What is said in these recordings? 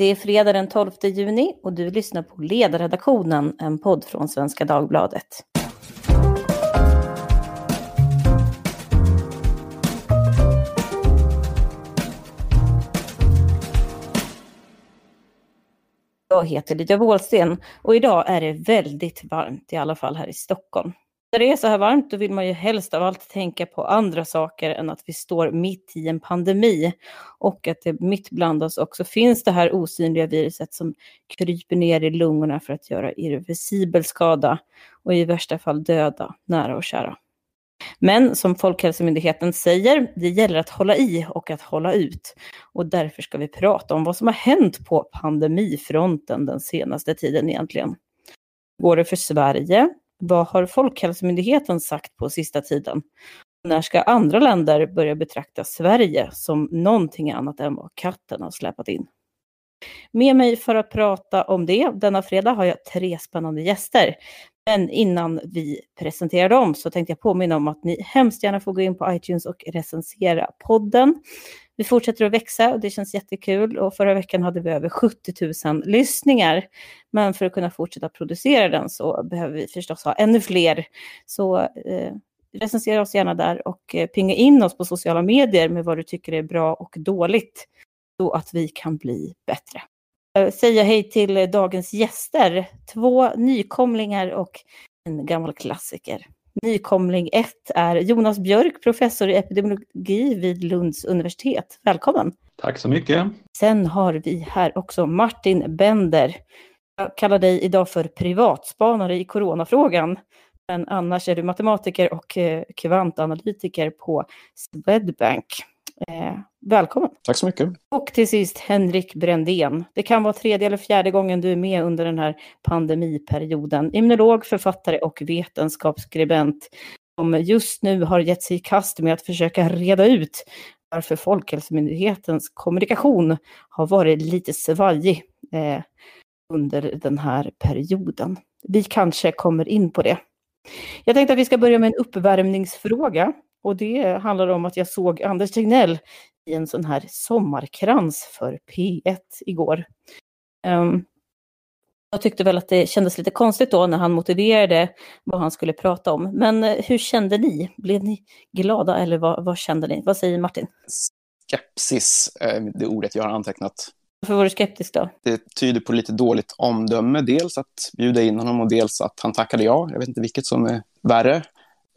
Det är fredag den 12 juni och du lyssnar på Ledarredaktionen, en podd från Svenska Dagbladet. Jag heter Lydia Wåhlsten och idag är det väldigt varmt, i alla fall här i Stockholm. När det är så här varmt då vill man ju helst av allt tänka på andra saker än att vi står mitt i en pandemi och att det mitt bland oss också finns det här osynliga viruset som kryper ner i lungorna för att göra irreversibel skada och i värsta fall döda nära och kära. Men som Folkhälsomyndigheten säger, det gäller att hålla i och att hålla ut. Och därför ska vi prata om vad som har hänt på pandemifronten den senaste tiden egentligen. Går det för Sverige? Vad har Folkhälsomyndigheten sagt på sista tiden? När ska andra länder börja betrakta Sverige som någonting annat än vad katten har släpat in? Med mig för att prata om det denna fredag har jag tre spännande gäster. Men innan vi presenterar dem så tänkte jag påminna om att ni hemskt gärna får gå in på iTunes och recensera podden. Vi fortsätter att växa och det känns jättekul och förra veckan hade vi över 70 000 lyssningar. Men för att kunna fortsätta producera den så behöver vi förstås ha ännu fler. Så eh, recensera oss gärna där och eh, pinga in oss på sociala medier med vad du tycker är bra och dåligt så att vi kan bli bättre. Eh, säga hej till dagens gäster, två nykomlingar och en gammal klassiker. Nykomling 1 är Jonas Björk, professor i epidemiologi vid Lunds universitet. Välkommen! Tack så mycket! Sen har vi här också Martin Bender. Jag kallar dig idag för privatspanare i coronafrågan. Men annars är du matematiker och eh, kvantanalytiker på Swedbank. Eh, välkommen! Tack så mycket! Och till sist Henrik Brändén. Det kan vara tredje eller fjärde gången du är med under den här pandemiperioden. Immunolog, författare och vetenskapsskribent som just nu har gett sig i kast med att försöka reda ut varför Folkhälsomyndighetens kommunikation har varit lite svajig eh, under den här perioden. Vi kanske kommer in på det. Jag tänkte att vi ska börja med en uppvärmningsfråga. Och det handlar om att jag såg Anders Tegnell i en sån här sommarkrans för P1 igår. Um, jag tyckte väl att det kändes lite konstigt då när han motiverade vad han skulle prata om. Men eh, hur kände ni? Blev ni glada eller vad, vad kände ni? Vad säger Martin? Skepsis det ordet jag har antecknat. Varför var du skeptisk då? Det tyder på lite dåligt omdöme. Dels att bjuda in honom och dels att han tackade ja. Jag vet inte vilket som är värre.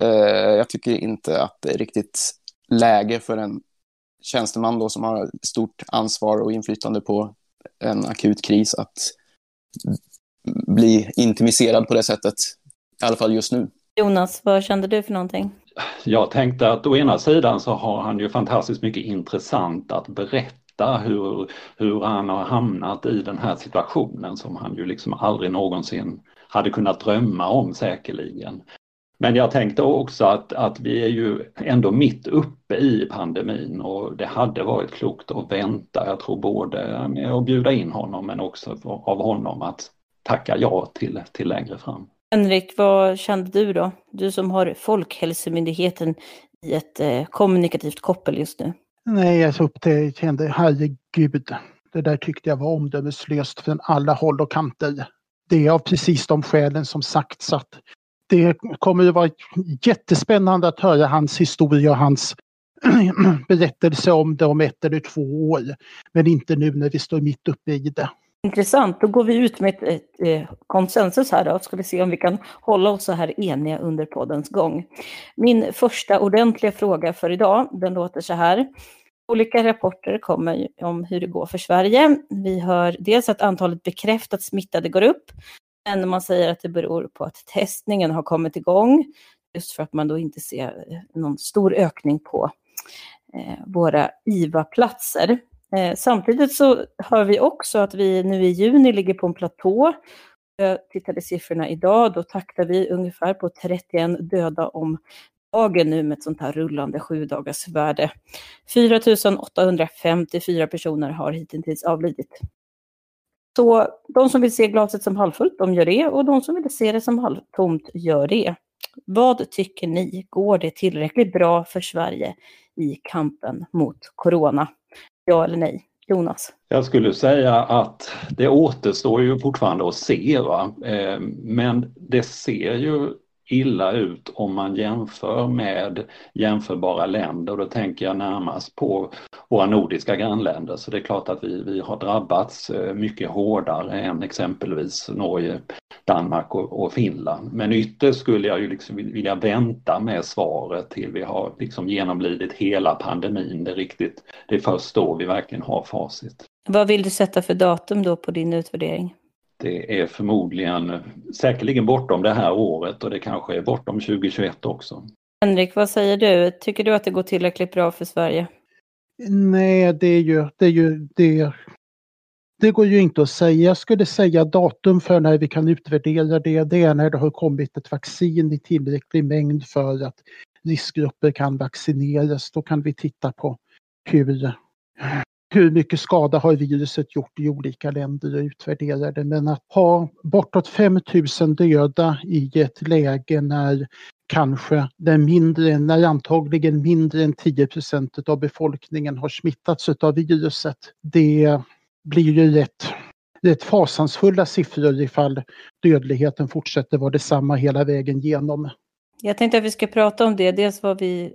Eh, jag tycker inte att det är riktigt läge för en tjänsteman då som har stort ansvar och inflytande på en akut kris att bli intimiserad på det sättet, i alla fall just nu. Jonas, vad kände du för någonting? Jag tänkte att å ena sidan så har han ju fantastiskt mycket intressant att berätta hur, hur han har hamnat i den här situationen som han ju liksom aldrig någonsin hade kunnat drömma om säkerligen. Men jag tänkte också att, att vi är ju ändå mitt uppe i pandemin och det hade varit klokt att vänta, jag tror både med att bjuda in honom men också av honom att tacka ja till, till längre fram. Henrik, vad kände du då? Du som har Folkhälsomyndigheten i ett eh, kommunikativt koppel just nu. Nej, jag såg upp det och kände herregud, det där tyckte jag var omdömeslöst från alla håll och kanter. Det är av precis de skälen som sagts att det kommer att vara jättespännande att höra hans historia och hans berättelse om det om ett eller två år. Men inte nu när vi står mitt uppe i det. Intressant, då går vi ut med ett, ett, ett konsensus här då, ska vi se om vi kan hålla oss så här eniga under poddens gång. Min första ordentliga fråga för idag, den låter så här. Olika rapporter kommer om hur det går för Sverige. Vi hör dels att antalet bekräftat smittade går upp, men man säger att det beror på att testningen har kommit igång, just för att man då inte ser eh, någon stor ökning på eh, våra IVA-platser. Eh, samtidigt så hör vi också att vi nu i juni ligger på en platå. Jag tittade siffrorna idag, då taktar vi ungefär på 31 döda om dagen nu med ett sånt här rullande sju dagars värde. 4 854 personer har hittills avlidit. Så de som vill se glaset som halvfullt, de gör det och de som vill se det som halvtomt gör det. Vad tycker ni? Går det tillräckligt bra för Sverige i kampen mot corona? Ja eller nej? Jonas? Jag skulle säga att det återstår ju fortfarande att se. Va? Eh, men det ser ju illa ut om man jämför med jämförbara länder. Då tänker jag närmast på våra nordiska grannländer. Så det är klart att vi, vi har drabbats eh, mycket hårdare än exempelvis Norge, Danmark och, och Finland. Men ytterst skulle jag ju liksom vilja vänta med svaret till vi har liksom genomlidit hela pandemin. Det är, riktigt, det är först då vi verkligen har facit. Vad vill du sätta för datum då på din utvärdering? Det är förmodligen säkerligen bortom det här året och det kanske är bortom 2021 också. Henrik, vad säger du? Tycker du att det går tillräckligt bra för Sverige? Nej, det är ju, det är ju, det, det går ju inte att säga. Jag skulle säga datum för när vi kan utvärdera det. Det är när det har kommit ett vaccin i tillräcklig mängd för att riskgrupper kan vaccineras. Då kan vi titta på hur, hur mycket skada har viruset gjort i olika länder och utvärdera det. Men att ha bortåt 5000 döda i ett läge när kanske det mindre, när antagligen mindre än 10% av befolkningen har smittats av viruset. Det blir ju rätt, rätt fasansfulla siffror ifall dödligheten fortsätter vara detsamma hela vägen igenom. Jag tänkte att vi ska prata om det, dels vad vi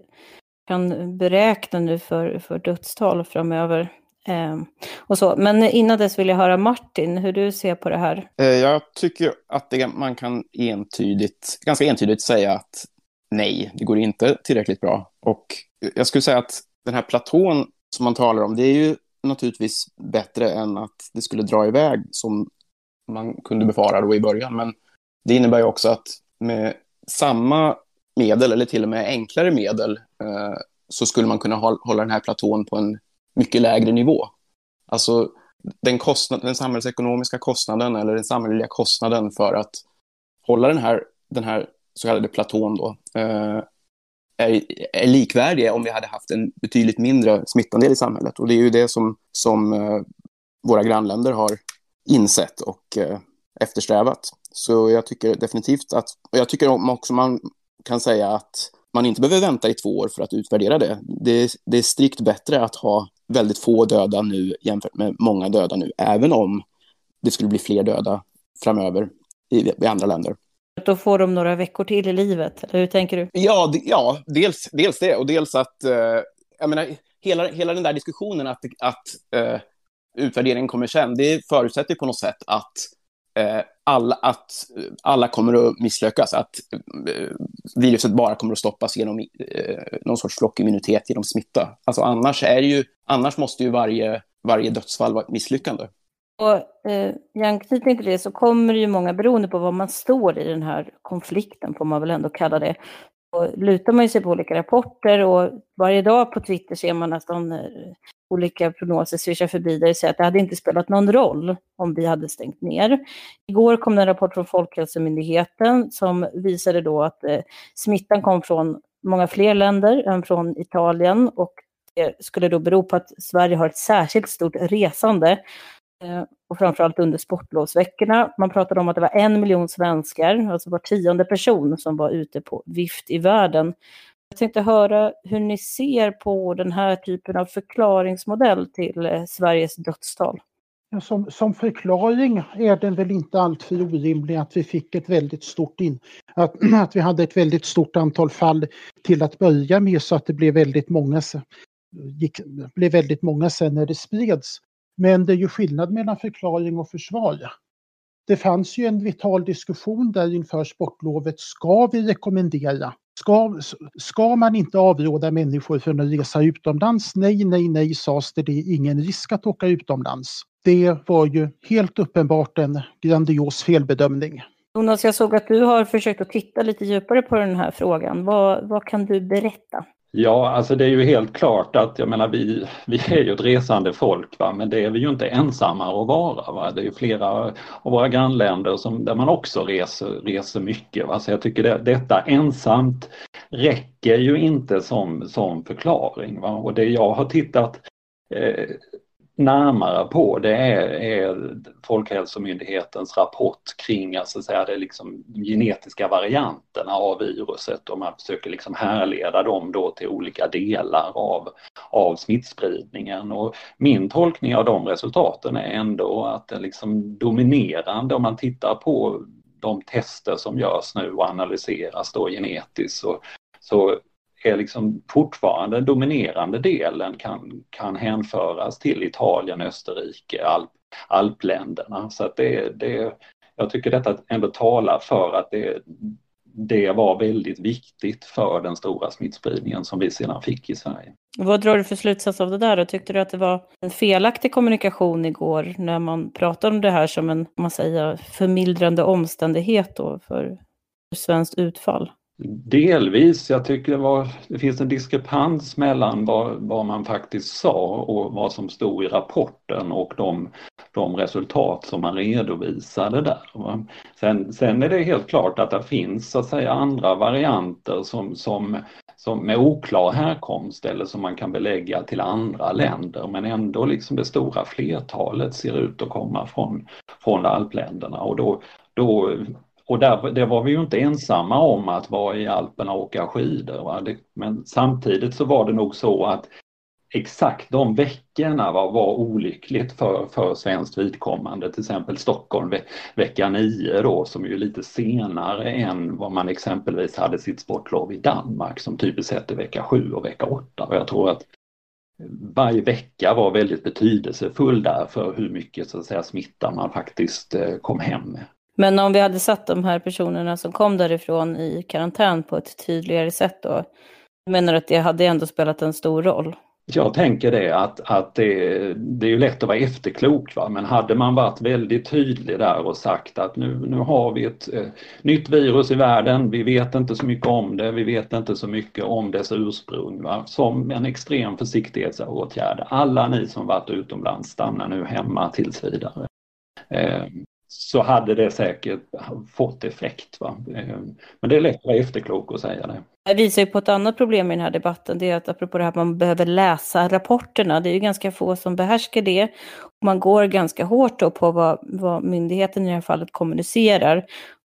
kan beräkna nu för, för dödstal framöver. Eh, och så. Men innan dess vill jag höra Martin, hur du ser på det här. Eh, jag tycker att det, man kan entydigt, ganska entydigt säga att nej, det går inte tillräckligt bra. Och jag skulle säga att den här platån som man talar om, det är ju naturligtvis bättre än att det skulle dra iväg som man kunde befara då i början. Men det innebär ju också att med samma medel, eller till och med enklare medel, eh, så skulle man kunna hålla den här platån på en mycket lägre nivå. Alltså den, kostnad, den samhällsekonomiska kostnaden eller den samhälleliga kostnaden för att hålla den här, den här så kallade platån då, eh, är, är likvärdiga om vi hade haft en betydligt mindre smittandel i samhället. Och det är ju det som, som eh, våra grannländer har insett och eh, eftersträvat. Så jag tycker definitivt att, och jag tycker också man kan säga att man inte behöver vänta i två år för att utvärdera det. Det, det är strikt bättre att ha väldigt få döda nu jämfört med många döda nu, även om det skulle bli fler döda framöver i, i andra länder. Då får de några veckor till i livet, eller hur tänker du? Ja, ja dels, dels det och dels att, eh, jag menar, hela, hela den där diskussionen att, att eh, utvärderingen kommer sen, det förutsätter på något sätt att Eh, alla, att alla kommer att misslyckas, att eh, viruset bara kommer att stoppas genom eh, någon sorts flockimmunitet genom smitta. Alltså annars, är ju, annars måste ju varje, varje dödsfall vara ett misslyckande. Och eh, i anknytning till det så kommer det ju många, beroende på var man står i den här konflikten, får man väl ändå kalla det, och lutar man sig på olika rapporter och varje dag på Twitter ser man nästan olika prognoser svischar förbi där det säger att det hade inte spelat någon roll om vi hade stängt ner. Igår kom det en rapport från Folkhälsomyndigheten som visade då att eh, smittan kom från många fler länder än från Italien och det skulle då bero på att Sverige har ett särskilt stort resande Eh, och framförallt under sportlovsveckorna. Man pratade om att det var en miljon svenskar, alltså var tionde person som var ute på vift i världen. Jag tänkte höra hur ni ser på den här typen av förklaringsmodell till eh, Sveriges dödstal. Som, som förklaring är den väl inte alltför orimlig att vi fick ett väldigt stort in, att, att vi hade ett väldigt stort antal fall till att börja med så att det blev väldigt många, gick, blev väldigt många sen när det spreds. Men det är ju skillnad mellan förklaring och försvar. Det fanns ju en vital diskussion där inför sportlovet. Ska vi rekommendera? Ska, ska man inte avråda människor från att resa utomlands? Nej, nej, nej sades det. Det är ingen risk att åka utomlands. Det var ju helt uppenbart en grandios felbedömning. Jonas, jag såg att du har försökt att titta lite djupare på den här frågan. Vad, vad kan du berätta? Ja, alltså det är ju helt klart att jag menar vi, vi är ju ett resande folk va? men det är vi ju inte ensamma att vara. Va? Det är ju flera av våra grannländer som, där man också reser, reser mycket. Va? Så jag tycker det, detta ensamt räcker ju inte som, som förklaring. Va? Och det jag har tittat eh, närmare på det är, är Folkhälsomyndighetens rapport kring alltså, säga, det liksom, genetiska varianterna av viruset och man försöker liksom härleda dem då till olika delar av, av smittspridningen. Och min tolkning av de resultaten är ändå att det liksom dominerande om man tittar på de tester som görs nu och analyseras då genetiskt så, så är liksom fortfarande den dominerande delen kan, kan hänföras till Italien, Österrike, Alp, alpländerna. Så att det, det, jag tycker detta ändå talar för att det, det var väldigt viktigt för den stora smittspridningen som vi sedan fick i Sverige. Vad drar du för slutsats av det där? Tyckte du att det var en felaktig kommunikation igår när man pratade om det här som en man säger, förmildrande omständighet då för svenskt utfall? Delvis. Jag tycker det, var, det finns en diskrepans mellan vad, vad, man faktiskt sa och vad som stod i rapporten och de, de resultat som man redovisade där. Sen, sen är det helt klart att det finns så att säga andra varianter som, som, som med oklar härkomst eller som man kan belägga till andra länder men ändå liksom det stora flertalet ser ut att komma från, från alpländerna och då, då och där, det var vi ju inte ensamma om att vara i Alperna och åka skidor. Det, men samtidigt så var det nog så att exakt de veckorna var, var olyckligt för, för svenskt vidkommande. Till exempel Stockholm ve, vecka 9 då som är ju lite senare än vad man exempelvis hade sitt sportlov i Danmark som typiskt sett är vecka 7 och vecka 8. Och jag tror att varje vecka var väldigt betydelsefull där för hur mycket så att säga, smitta man faktiskt eh, kom hem med. Men om vi hade satt de här personerna som kom därifrån i karantän på ett tydligare sätt då? Menar du att det hade ändå spelat en stor roll? Jag tänker det att, att det, det är ju lätt att vara efterklok va? men hade man varit väldigt tydlig där och sagt att nu, nu har vi ett eh, nytt virus i världen, vi vet inte så mycket om det, vi vet inte så mycket om dess ursprung. Va? Som en extrem försiktighetsåtgärd. Alla ni som varit utomlands, stannar nu hemma tills vidare. Eh, så hade det säkert fått effekt. Va? Ehm, men det är lätt att vara efterklok och säga det. Det visar ju på ett annat problem i den här debatten. Det är att apropå det här att man behöver läsa rapporterna. Det är ju ganska få som behärskar det. Man går ganska hårt då på vad, vad myndigheten i det här fallet kommunicerar.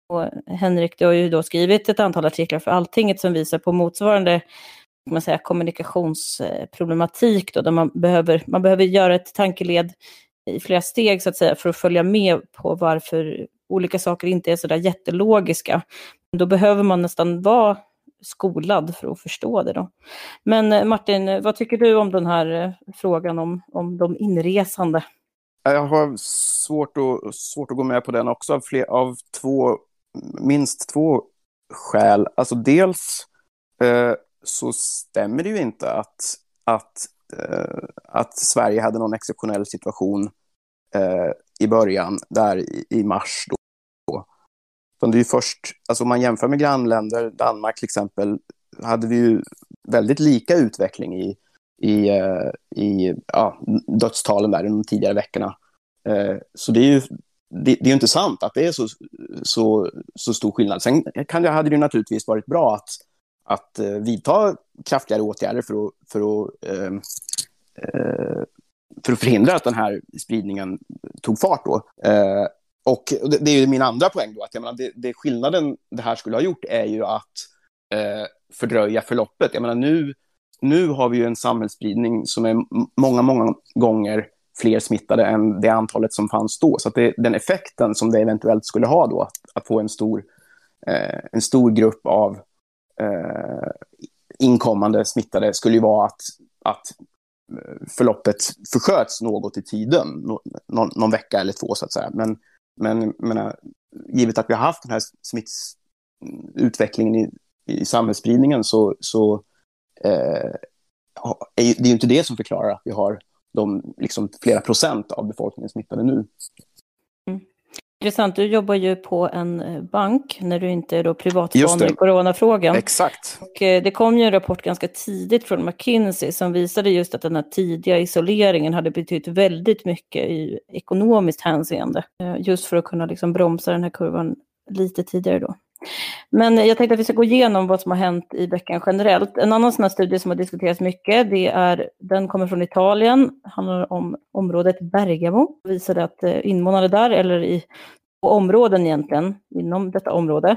Och Henrik, du har ju då skrivit ett antal artiklar för Alltinget som visar på motsvarande man säga, kommunikationsproblematik då, där man behöver, man behöver göra ett tankeled i flera steg så att säga för att följa med på varför olika saker inte är så där jättelogiska. Då behöver man nästan vara skolad för att förstå det. Då. Men eh, Martin, vad tycker du om den här eh, frågan om, om de inresande? Jag har svårt att, svårt att gå med på den också av, fler, av två, minst två skäl. Alltså dels eh, så stämmer det ju inte att, att Eh, att Sverige hade någon exceptionell situation eh, i början, där i, i mars. Då. Det är först, alltså om man jämför med grannländer, Danmark till exempel, hade vi ju väldigt lika utveckling i, i, eh, i ja, dödstalen där de tidigare veckorna. Eh, så det är ju det, det är inte sant att det är så, så, så stor skillnad. Sen kan hade det naturligtvis varit bra att att eh, vidta kraftigare åtgärder för att, för att, eh, eh, för att förhindra att den här spridningen tog fart. Då. Eh, och det, det, är min andra poäng. Då, att jag menar, det, det skillnaden det här skulle ha gjort är ju att eh, fördröja förloppet. Jag menar, nu, nu har vi ju en samhällsspridning som är många, många gånger fler smittade än det antalet som fanns då. Så att det, den effekten som det eventuellt skulle ha då, att, att få en stor, eh, en stor grupp av eh, inkommande smittade skulle ju vara att, att eh, förloppet försköts något i tiden, någon, någon, vecka eller två så att säga. Men, men menar, givet att vi har haft den här smittsutvecklingen mm, i, i samhällsspridningen så, så eh, är det ju inte det som förklarar att vi har de liksom, flera procent av befolkningen smittade nu. Intressant, du jobbar ju på en eh, bank när du inte är då privatspanare i coronafrågan. Exakt. Och eh, det kom ju en rapport ganska tidigt från McKinsey som visade just att den här tidiga isoleringen hade betytt väldigt mycket i ekonomiskt hänseende. Eh, just för att kunna liksom bromsa den här kurvan lite tidigare då. Men jag tänkte att vi ska gå igenom vad som har hänt i veckan generellt. En annan sån här studie som har diskuterats mycket, det är, den kommer från Italien, handlar om området Bergamo. Visade att eh, invånare där, eller i områden egentligen, inom detta område,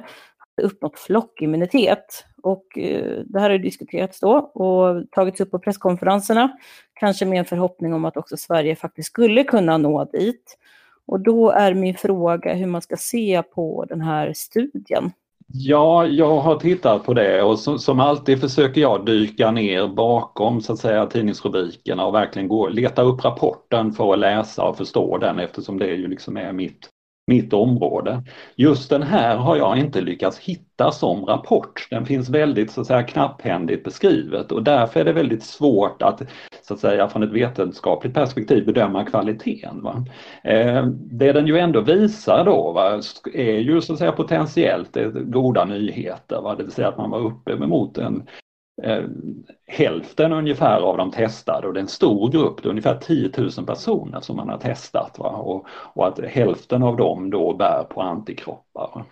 uppnått flockimmunitet. Och eh, det här har diskuterats då och tagits upp på presskonferenserna, kanske med en förhoppning om att också Sverige faktiskt skulle kunna nå dit. Och då är min fråga hur man ska se på den här studien. Ja, jag har tittat på det och som, som, alltid försöker jag dyka ner bakom så att säga tidningsrubrikerna och verkligen gå, leta upp rapporten för att läsa och förstå den eftersom det ju liksom är mitt mitt område. Just den här har jag inte lyckats hitta som rapport. Den finns väldigt så att säga, knapphändigt beskrivet och därför är det väldigt svårt att, så att säga, från ett vetenskapligt perspektiv bedöma kvaliteten. Va? Eh, det den ju ändå visar då va, är ju så att säga potentiellt eh, goda nyheter, va? det vill säga att man var uppe mot en eh, hälften ungefär av de testade och det är en stor grupp, det är ungefär 10 000 personer som man har testat va? Och, och att hälften av dem då bär på antikroppar.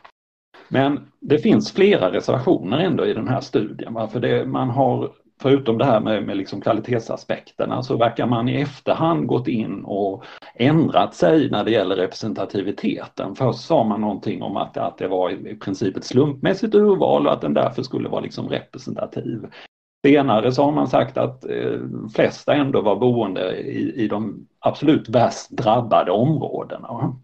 Men det finns flera reservationer ändå i den här studien. Va? För det, man har förutom det här med, med liksom kvalitetsaspekterna så verkar man i efterhand gått in och ändrat sig när det gäller representativiteten. Först sa man någonting om att, att det var i princip ett slumpmässigt urval och att den därför skulle vara liksom representativ. Senare så har man sagt att eh, flesta ändå var boende i, i de absolut värst drabbade områdena.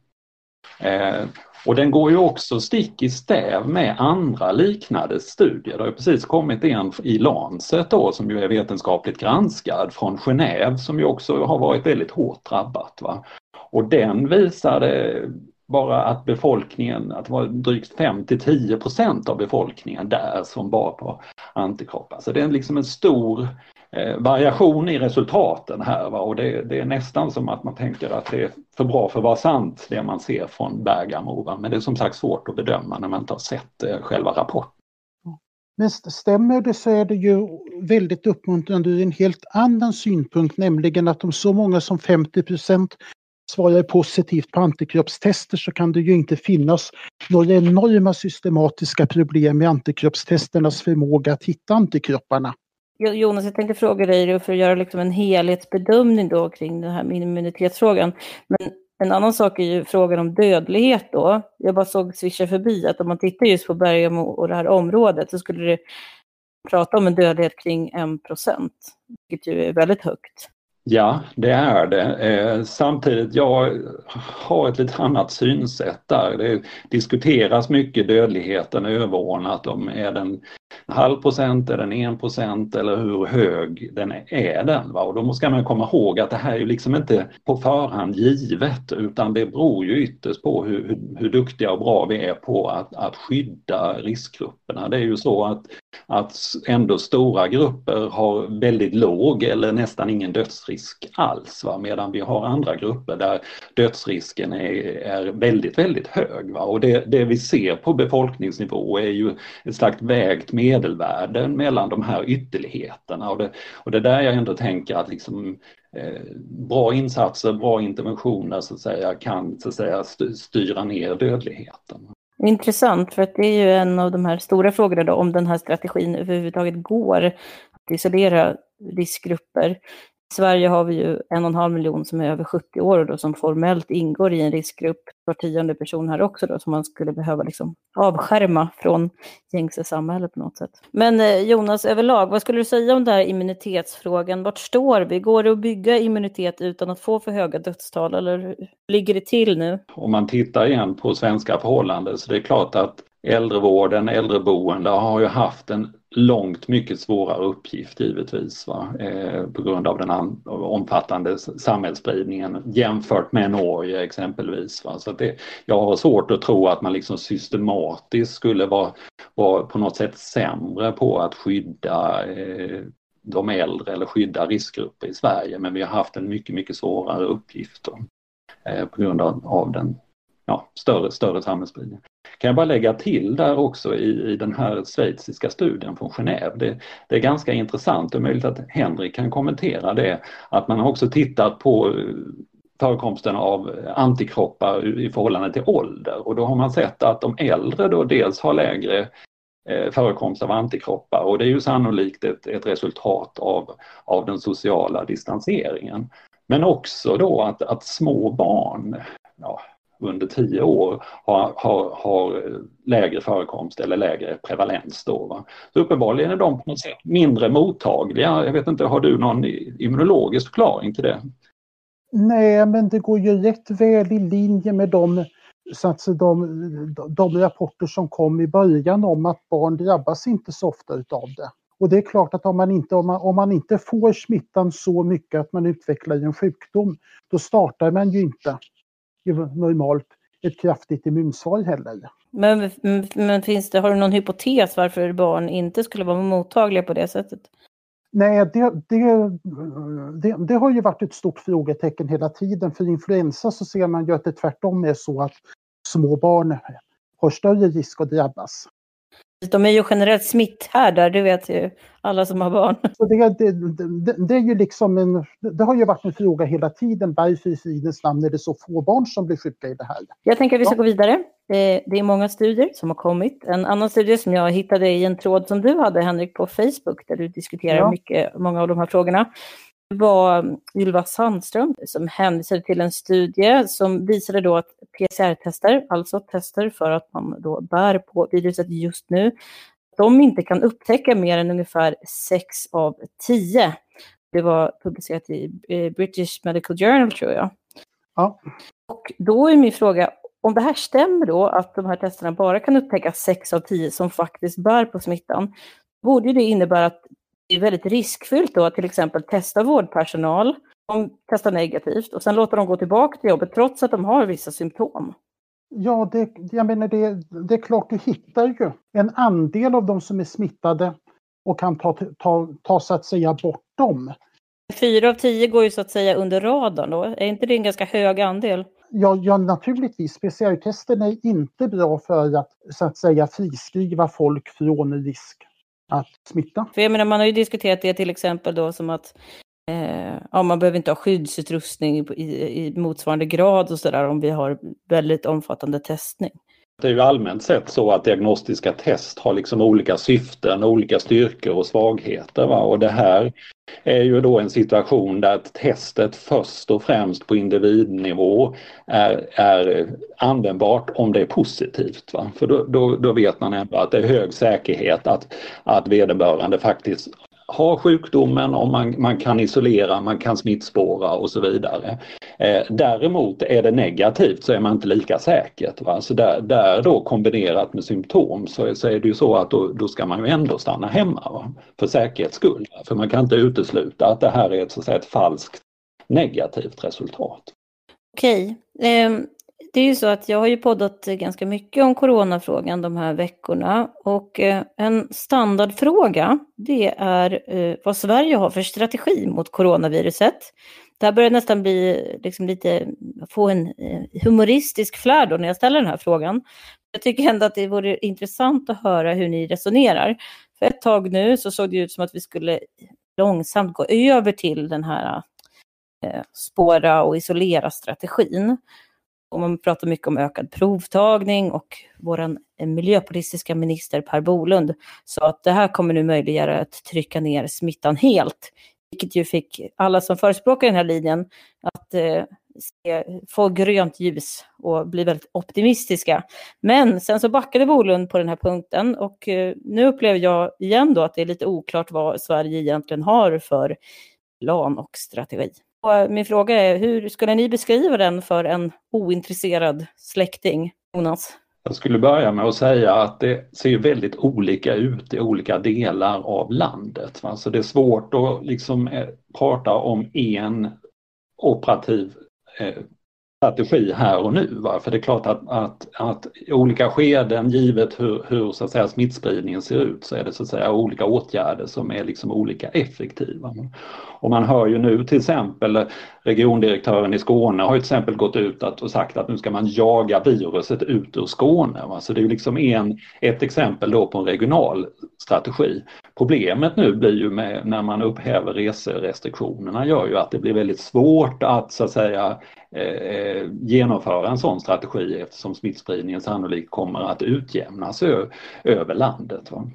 Eh, och den går ju också stick i stäv med andra liknande studier. Det har precis kommit en i Lancet då som ju är vetenskapligt granskad från Genève som ju också har varit väldigt hårt drabbat. Va? Och den visade bara att befolkningen, att det var drygt 5 till 10 procent av befolkningen där som bar på antikroppar. Så det är liksom en stor Eh, variation i resultaten här va? och det, det, är nästan som att man tänker att det är för bra för att vara sant det man ser från Bergamo. Va? Men det är som sagt svårt att bedöma när man inte har sett eh, själva rapporten. Men stämmer det så är det ju väldigt uppmuntrande ur en helt annan synpunkt, nämligen att om så många som 50 procent svarar positivt på antikroppstester så kan det ju inte finnas några enorma systematiska problem med antikroppstesternas förmåga att hitta antikropparna. Jonas, jag tänkte fråga dig för att göra liksom en helhetsbedömning då kring den här immunitetsfrågan. Men en annan sak är ju frågan om dödlighet då. Jag bara såg swisha förbi att om man tittar just på Bergamo och det här området så skulle det prata om en dödlighet kring 1 procent, vilket ju är väldigt högt. Ja, det är det. Eh, samtidigt, jag har ett lite annat synsätt där. Det diskuteras mycket dödligheten överordnat om är den halv procent, är den en procent eller hur hög den är den. Va? Och då ska man komma ihåg att det här är ju liksom inte på förhand givet utan det beror ju ytterst på hur, hur, hur duktiga och bra vi är på att, att skydda riskgrupperna. Det är ju så att, att ändå stora grupper har väldigt låg eller nästan ingen dödsrisk alls va? medan vi har andra grupper där dödsrisken är, är väldigt, väldigt hög. Va? Och det, det vi ser på befolkningsnivå är ju ett slags vägt medelvärden mellan de här ytterligheterna och det, och det är där jag ändå tänker att liksom eh, bra insatser, bra interventioner så att säga kan så att säga styra ner dödligheten. Intressant, för att det är ju en av de här stora frågorna då, om den här strategin överhuvudtaget går att isolera riskgrupper. I Sverige har vi ju en och en halv miljon som är över 70 år och då som formellt ingår i en riskgrupp. Var tionde person här också då som man skulle behöva liksom avskärma från gängse samhälle på något sätt. Men eh, Jonas, överlag, vad skulle du säga om den här immunitetsfrågan? Vart står vi? Går det att bygga immunitet utan att få för höga dödstal eller hur ligger det till nu? Om man tittar igen på svenska förhållanden så det är klart att äldrevården, äldreboende har ju haft en långt mycket svårare uppgift givetvis va? Eh, på grund av den omfattande samhällsspridningen jämfört med Norge exempelvis. Va? Så det, jag har svårt att tro att man liksom systematiskt skulle vara, vara på något sätt sämre på att skydda eh, de äldre eller skydda riskgrupper i Sverige men vi har haft en mycket, mycket svårare uppgift då, eh, på grund av, av den ja, större, större samhällsspridningen. Kan jag bara lägga till där också i, i den här schweiziska studien från Genève. Det, det är ganska intressant, det är möjligt att Henrik kan kommentera det, att man har också tittat på eh, förekomsten av antikroppar i förhållande till ålder och då har man sett att de äldre då dels har lägre eh, förekomst av antikroppar och det är ju sannolikt ett, ett resultat av, av den sociala distanseringen. Men också då att, att små barn, ja, under tio år har, har, har lägre förekomst eller lägre prevalens. Då, va? Så uppenbarligen är de på något sätt mindre mottagliga. Jag vet inte, har du någon immunologisk förklaring till det? Nej, men det går ju rätt väl i linje med de, så att de, de rapporter som kom i början om att barn drabbas inte så ofta utav det. Och det är klart att om man, inte, om, man, om man inte får smittan så mycket att man utvecklar en sjukdom, då startar man ju inte normalt ett kraftigt immunsvar heller. Men, men finns det, har du någon hypotes varför barn inte skulle vara mottagliga på det sättet? Nej, det, det, det, det, har ju varit ett stort frågetecken hela tiden. För influensa så ser man ju att det tvärtom är så att små barn har större risk att drabbas. De är ju generellt smitthärdar, det vet ju alla som har barn. Så det, det, det, det, är ju liksom en, det har ju varit en fråga hela tiden. Varför i fridens namn är det så få barn som blir sjuka i det här? Jag tänker att vi ska ja. gå vidare. Det är många studier som har kommit. En annan studie som jag hittade i en tråd som du hade, Henrik, på Facebook, där du diskuterar ja. mycket, många av de här frågorna var Ylva Sandström som hänvisade till en studie som visade då att PCR-tester, alltså tester för att man då bär på viruset just nu, de inte kan upptäcka mer än ungefär 6 av 10. Det var publicerat i British Medical Journal tror jag. Ja. Och då är min fråga, om det här stämmer då, att de här testerna bara kan upptäcka 6 av 10 som faktiskt bär på smittan, borde det innebära att det är väldigt riskfyllt då att till exempel testa vårdpersonal, de testar negativt och sen låter de gå tillbaka till jobbet trots att de har vissa symptom. Ja, det, jag menar det, det är klart du hittar ju en andel av de som är smittade och kan ta, ta, ta så att säga bort dem. Fyra av tio går ju så att säga under radarn då. Är inte det en ganska hög andel? Ja, ja naturligtvis. PCR-testen är inte bra för att så att säga friskriva folk från risk att smitta. För jag menar, man har ju diskuterat det till exempel då som att eh, ja, man behöver inte ha skyddsutrustning i, i, i motsvarande grad och sådär om vi har väldigt omfattande testning. Det är ju allmänt sett så att diagnostiska test har liksom olika syften, olika styrkor och svagheter. Va? Och det här är ju då en situation där testet först och främst på individnivå är, är användbart om det är positivt. Va? För då, då, då vet man ändå att det är hög säkerhet att, att vederbörande faktiskt har sjukdomen och man, man kan isolera, man kan smittspåra och så vidare. Eh, däremot är det negativt så är man inte lika säkert. Va? Så där, där då kombinerat med symptom så, så är det ju så att då, då ska man ju ändå stanna hemma va? för säkerhets skull. Va? För man kan inte utesluta att det här är ett, så att säga, ett falskt negativt resultat. Okej. Ehm, det är ju så att jag har ju poddat ganska mycket om coronafrågan de här veckorna och eh, en standardfråga det är eh, vad Sverige har för strategi mot coronaviruset. Det här börjar nästan bli liksom lite, få en humoristisk humoristisk flärd när jag ställer den här frågan. Jag tycker ändå att det vore intressant att höra hur ni resonerar. För ett tag nu så såg det ut som att vi skulle långsamt gå över till den här spåra och isolera strategin. Och man pratar mycket om ökad provtagning och vår eh, miljöpolitiska minister Per Bolund sa att det här kommer nu möjliggöra att trycka ner smittan helt. Vilket ju fick alla som förespråkar den här linjen att eh, se, få grönt ljus och bli väldigt optimistiska. Men sen så backade Bolund på den här punkten och eh, nu upplever jag igen då att det är lite oklart vad Sverige egentligen har för plan och strategi. Och min fråga är, hur skulle ni beskriva den för en ointresserad släkting, Jonas? Jag skulle börja med att säga att det ser väldigt olika ut i olika delar av landet. Så det är svårt att liksom eh, prata om en operativ eh, strategi här och nu. Va? För det är klart att, att, att i olika skeden, givet hur, hur så att säga, smittspridningen ser ut, så är det så att säga olika åtgärder som är liksom olika effektiva. Och man hör ju nu till exempel regiondirektören i Skåne har ju till exempel gått ut och sagt att nu ska man jaga viruset ut ur Skåne. Va? Så det är ju liksom en, ett exempel då på en regional strategi. Problemet nu blir ju med, när man upphäver reserestriktionerna gör ju att det blir väldigt svårt att så att säga eh, genomföra en sån strategi eftersom smittspridningen sannolikt kommer att utjämnas över landet. Va?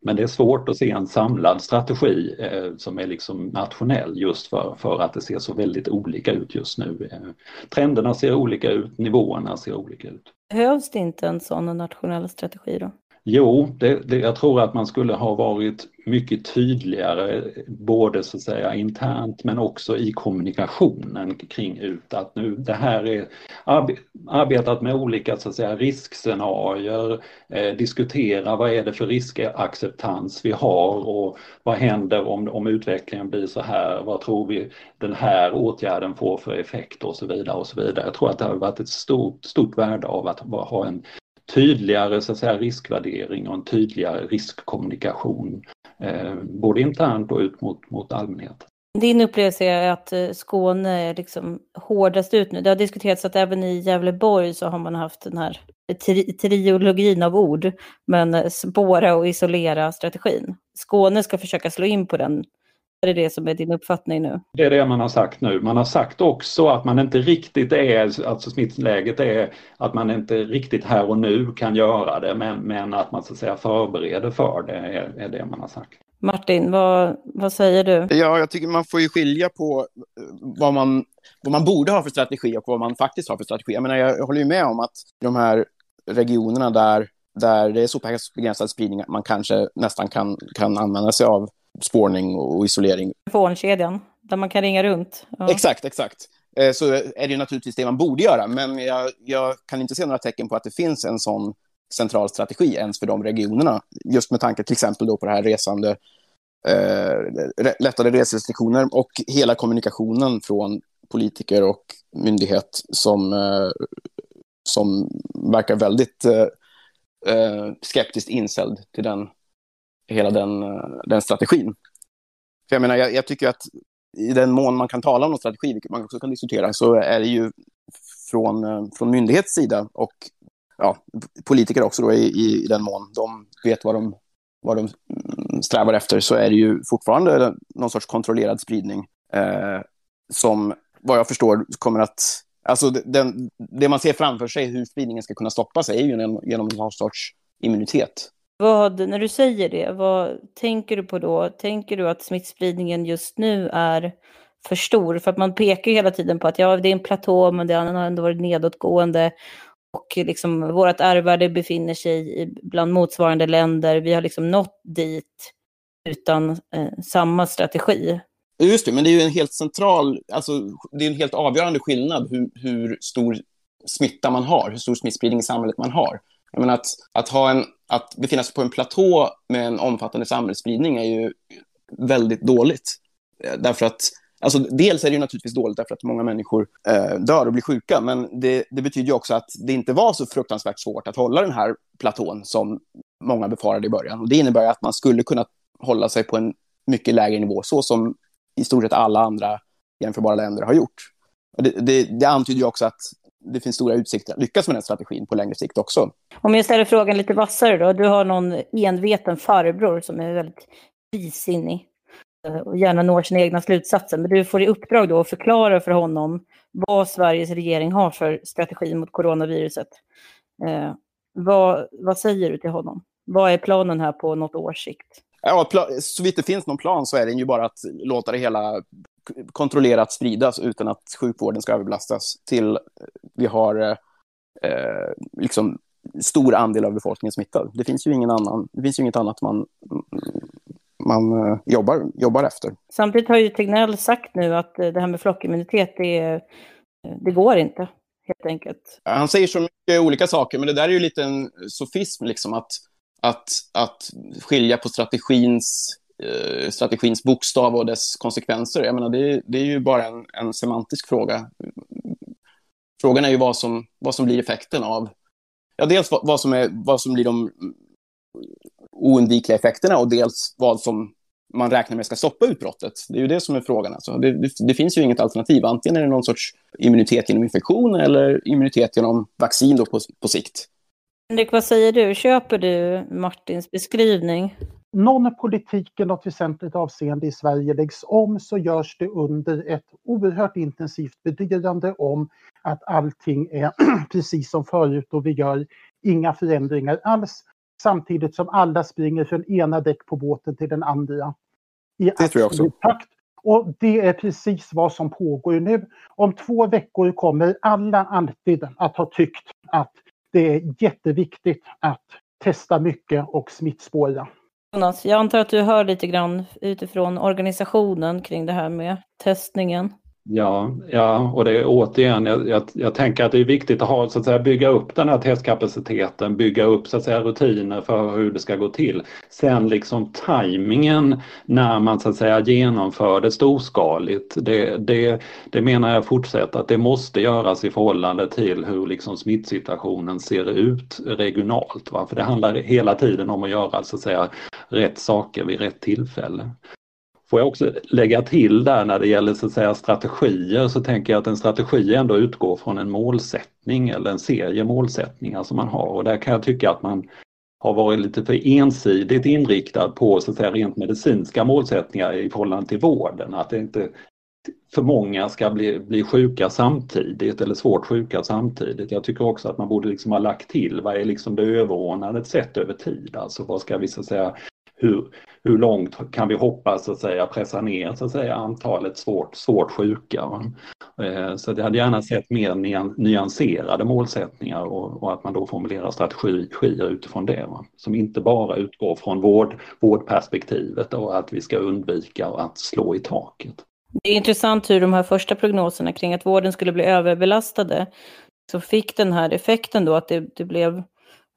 Men det är svårt att se en samlad strategi eh, som är liksom nationell just för, för att det ser så väldigt olika ut just nu. Eh, trenderna ser olika ut, nivåerna ser olika ut. Behövs det inte en sån nationell strategi då? Jo, det, det, jag tror att man skulle ha varit mycket tydligare både så att säga internt men också i kommunikationen kring ut att nu det här är arbetat med olika så att säga riskscenarier, eh, diskutera vad är det för riskacceptans vi har och vad händer om, om utvecklingen blir så här, vad tror vi den här åtgärden får för effekt och så vidare och så vidare. Jag tror att det har varit ett stort, stort värde av att ha en tydligare så att säga, riskvärdering och en tydligare riskkommunikation. Eh, både internt och ut mot, mot allmänheten. Din upplevelse är att eh, Skåne är liksom hårdast ut nu. Det har diskuterats att även i Gävleborg så har man haft den här tri triologin av ord, men eh, spåra och isolera strategin. Skåne ska försöka slå in på den det det som är din uppfattning nu? Det är det man har sagt nu. Man har sagt också att man inte riktigt är, alltså smittläget är att man inte riktigt här och nu kan göra det men, men att man så att säga förbereder för det är, är det man har sagt. Martin, vad, vad säger du? Ja, jag tycker man får ju skilja på eh, vad man, vad man borde ha för strategi och vad man faktiskt har för strategi. Jag menar, jag håller ju med om att de här regionerna där, där det är så pass begränsad spridning att man kanske nästan kan, kan använda sig av spårning och isolering. Telefonkedjan, där man kan ringa runt. Ja. Exakt, exakt. Eh, så är det naturligtvis det man borde göra, men jag, jag, kan inte se några tecken på att det finns en sån central strategi ens för de regionerna. Just med tanke till exempel då på det här resande, eh, lättare reserestriktioner och hela kommunikationen från politiker och myndighet som, eh, som verkar väldigt eh, eh skeptiskt inställd till den hela den, den strategin. För jag menar, jag, jag, tycker att i den mån man kan tala om någon strategi, vilket man också kan diskutera, så är det ju från, eh, från myndighets sida och ja, politiker också då i, i, den mån de vet vad de, vad de mm, strävar efter, så är det ju fortfarande någon sorts kontrollerad spridning eh, som, vad jag förstår, kommer att Alltså den, det man ser framför sig, hur spridningen ska kunna stoppas, är ju genom, genom någon sorts immunitet. Vad, när du säger det, vad tänker du på då? Tänker du att smittspridningen just nu är för stor? För att man pekar hela tiden på att ja, det är en platå, men det har ändå varit nedåtgående. Och liksom vårt R-värde befinner sig bland motsvarande länder. Vi har liksom nått dit utan eh, samma strategi. Just det, men det är ju en helt central, alltså det är en helt avgörande skillnad hur, hur stor smitta man har, hur stor smittspridning i samhället man har. Jag menar att, att, ha en, att befinna sig på en platå med en omfattande samhällsspridning är ju väldigt dåligt. Eh, därför att, alltså, dels är det ju naturligtvis dåligt därför att många människor eh, dör och blir sjuka, men det, det, betyder ju också att det inte var så fruktansvärt svårt att hålla den här platån som många befarade i början. Och det innebär att man skulle kunna hålla sig på en mycket lägre nivå, så som i stort sett alla andra jämförbara länder har gjort. Det, det, det antyder ju också att det finns stora utsikter att lyckas med den strategin på längre sikt också. Om jag ställer frågan lite vassare då. Du har någon enveten farbror som är väldigt frisinnig eh, och gärna når sina egna slutsatser. Men du får i uppdrag då att förklara för honom vad Sveriges regering har för strategi mot coronaviruset. Eh, vad, vad säger du till honom? Vad är planen här på något års sikt? Ja, så vitt det finns någon plan så är den ju bara att låta det hela kontrollerat spridas utan att sjukvården ska överbelastas till vi har eh, liksom stor andel av befolkningen smittad. Det finns ju, ingen annan, det finns ju inget annat man, man uh, jobbar, jobbar efter. Samtidigt har ju Tegnell sagt nu att eh, det här med flockimmunitet, det, det går inte, helt enkelt. Han säger så mycket olika saker, men det där är ju lite en sofism, liksom, att, att, att skilja på strategins Eh, strategins bokstav och dess konsekvenser. Jag menar, det, det är ju bara en, en, semantisk fråga. Frågan är ju vad som, vad som blir effekten av... Ja, dels vad, vad, som är, vad som blir de oundvikliga effekterna och dels vad som man räknar med ska stoppa utbrottet. Det är ju det som är frågan. Alltså. Det, det, det, finns ju inget alternativ. Antingen är det någon sorts immunitet genom infektion eller immunitet genom vaccin då på, på sikt. Henrik, vad säger du? Köper du Martins beskrivning? Någon politik i något väsentligt avseende i Sverige läggs om så görs det under ett oerhört intensivt bedyrande om att allting är precis som förut och vi gör inga förändringar alls. Samtidigt som alla springer från ena däck på båten till den andra. I det tror jag också. Takt. Och det är precis vad som pågår nu. Om två veckor kommer alla alltid att ha tyckt att det är jätteviktigt att testa mycket och smittspåra. Jonas, jag antar att du hör lite grann utifrån organisationen kring det här med testningen. Ja, ja, och det är återigen, jag, jag, jag, tänker att det är viktigt att ha, så att säga, bygga upp den här testkapaciteten, bygga upp så att säga, rutiner för hur det ska gå till. Sen liksom tajmingen när man så att säga genomför det storskaligt, det, det, det menar jag fortsatt att det måste göras i förhållande till hur liksom smittsituationen ser ut regionalt. Va? För det handlar hela tiden om att göra så att säga, rätt saker vid rätt tillfälle. Får jag också lägga till där när det gäller så att säga, strategier så tänker jag att en strategi ändå utgår från en målsättning eller en serie målsättningar som man har och där kan jag tycka att man har varit lite för ensidigt inriktad på så att säga, rent medicinska målsättningar i förhållande till vården. Att det inte för många ska bli, bli sjuka samtidigt eller svårt sjuka samtidigt. Jag tycker också att man borde liksom ha lagt till vad är liksom det överordnade sett över tid. Alltså vad ska vi så att säga hur, hur långt kan vi hoppas så att säga pressa ner så att säga, antalet svårt, svårt sjuka. Eh, så jag hade gärna sett mer nyanserade målsättningar och, och att man då formulerar strategier utifrån det. Va? Som inte bara utgår från vård, vårdperspektivet och att vi ska undvika att slå i taket. Det är intressant hur de här första prognoserna kring att vården skulle bli överbelastade så fick den här effekten då att det, det blev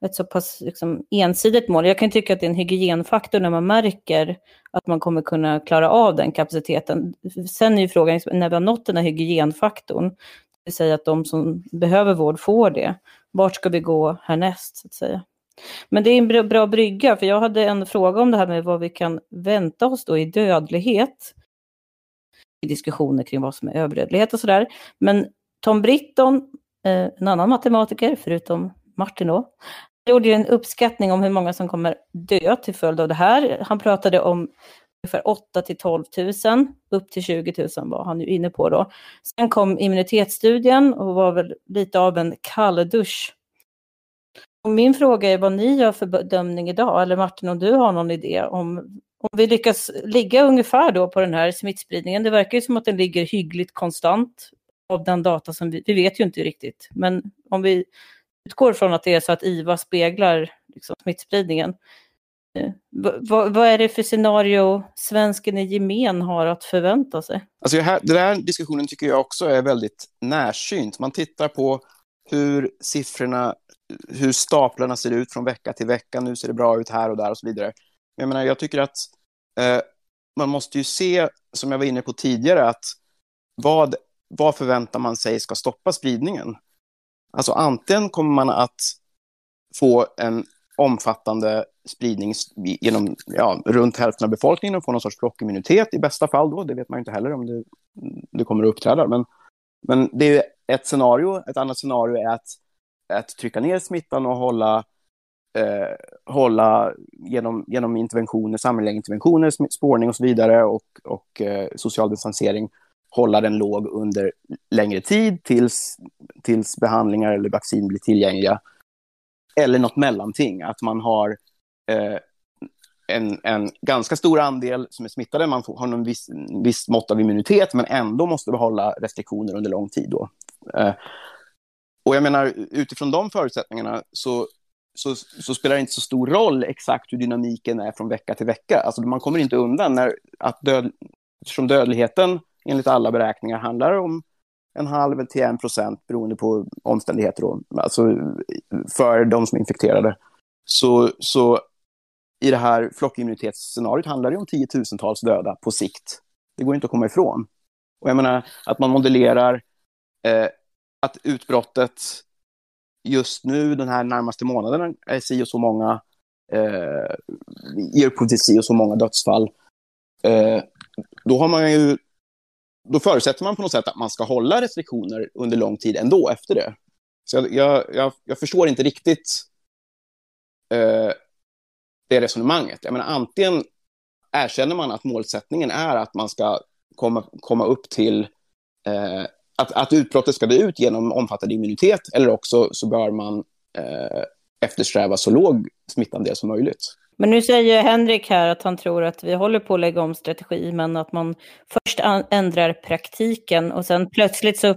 ett så pass liksom, ensidigt mål. Jag kan tycka att det är en hygienfaktor när man märker att man kommer kunna klara av den kapaciteten. Sen är ju frågan, liksom, när vi har nått den här hygienfaktorn, det vill säga att de som behöver vård får det, vart ska vi gå härnäst? Så att säga. Men det är en bra brygga, för jag hade en fråga om det här med vad vi kan vänta oss då i dödlighet. I diskussioner kring vad som är överdödlighet och sådär. Men Tom Britton, eh, en annan matematiker, förutom Martin då, gjorde ju en uppskattning om hur många som kommer dö till följd av det här. Han pratade om ungefär 8 till 12 000, upp till 20 000 var han ju inne på då. Sen kom immunitetsstudien och var väl lite av en kalldusch. Och min fråga är vad ni gör för bedömning idag, eller Martin om du har någon idé om, om vi lyckas ligga ungefär då på den här smittspridningen. Det verkar ju som att den ligger hyggligt konstant av den data som vi, vi vet ju inte riktigt, men om vi utgår från att det är så att IVA speglar liksom, smittspridningen. Eh, vad, vad, är det för scenario svensken i gemen har att förvänta sig? Alltså här, den här diskussionen tycker jag också är väldigt närsynt. Man tittar på hur siffrorna, hur staplarna ser ut från vecka till vecka. Nu ser det bra ut här och där och så vidare. Men jag menar, jag tycker att eh, man måste ju se, som jag var inne på tidigare, att vad, vad förväntar man sig ska stoppa spridningen? Alltså antingen kommer man att få en omfattande spridning genom ja, runt hälften av befolkningen och få någon sorts flockimmunitet i bästa fall då. Det vet man inte heller om det, det kommer att uppträda. Men, men det är ett scenario. Ett annat scenario är att, att trycka ner smittan och hålla, eh, hålla genom, genom interventioner, samhälleliga interventioner, spårning och så vidare och, och eh, social distansering hålla den låg under längre tid tills, tills behandlingar eller vaccin blir tillgängliga. Eller något mellanting, att man har eh, en, en ganska stor andel som är smittade, man får, har en viss, viss mått av immunitet, men ändå måste behålla restriktioner under lång tid. Då. Eh, och jag menar, utifrån de förutsättningarna så, så, så, spelar det inte så stor roll exakt hur dynamiken är från vecka till vecka. Alltså man kommer inte undan när, att död, eftersom dödligheten enligt alla beräkningar handlar om en halv till en procent beroende på omständigheter, då, alltså för de som är infekterade. Så, så i det här flockimmunitetsscenariot handlar det om tiotusentals döda på sikt. Det går inte att komma ifrån. Och jag menar att man modellerar eh, att utbrottet just nu, den här närmaste månaden, är si och så många, eh, ger upphov till si och så många dödsfall. Eh, då har man ju då förutsätter man på något sätt att man ska hålla restriktioner under lång tid ändå efter det. Så jag, jag, jag, jag förstår inte riktigt. Eh, det resonemanget. Jag menar, antingen erkänner man att målsättningen är att man ska komma, komma upp till eh, att, att utbrottet ska dö ut genom omfattande immunitet eller också så bör man eh, eftersträva så låg smittandel som möjligt. Men nu säger Henrik här att han tror att vi håller på att lägga om strategi, men att man först ändrar praktiken och sen plötsligt så,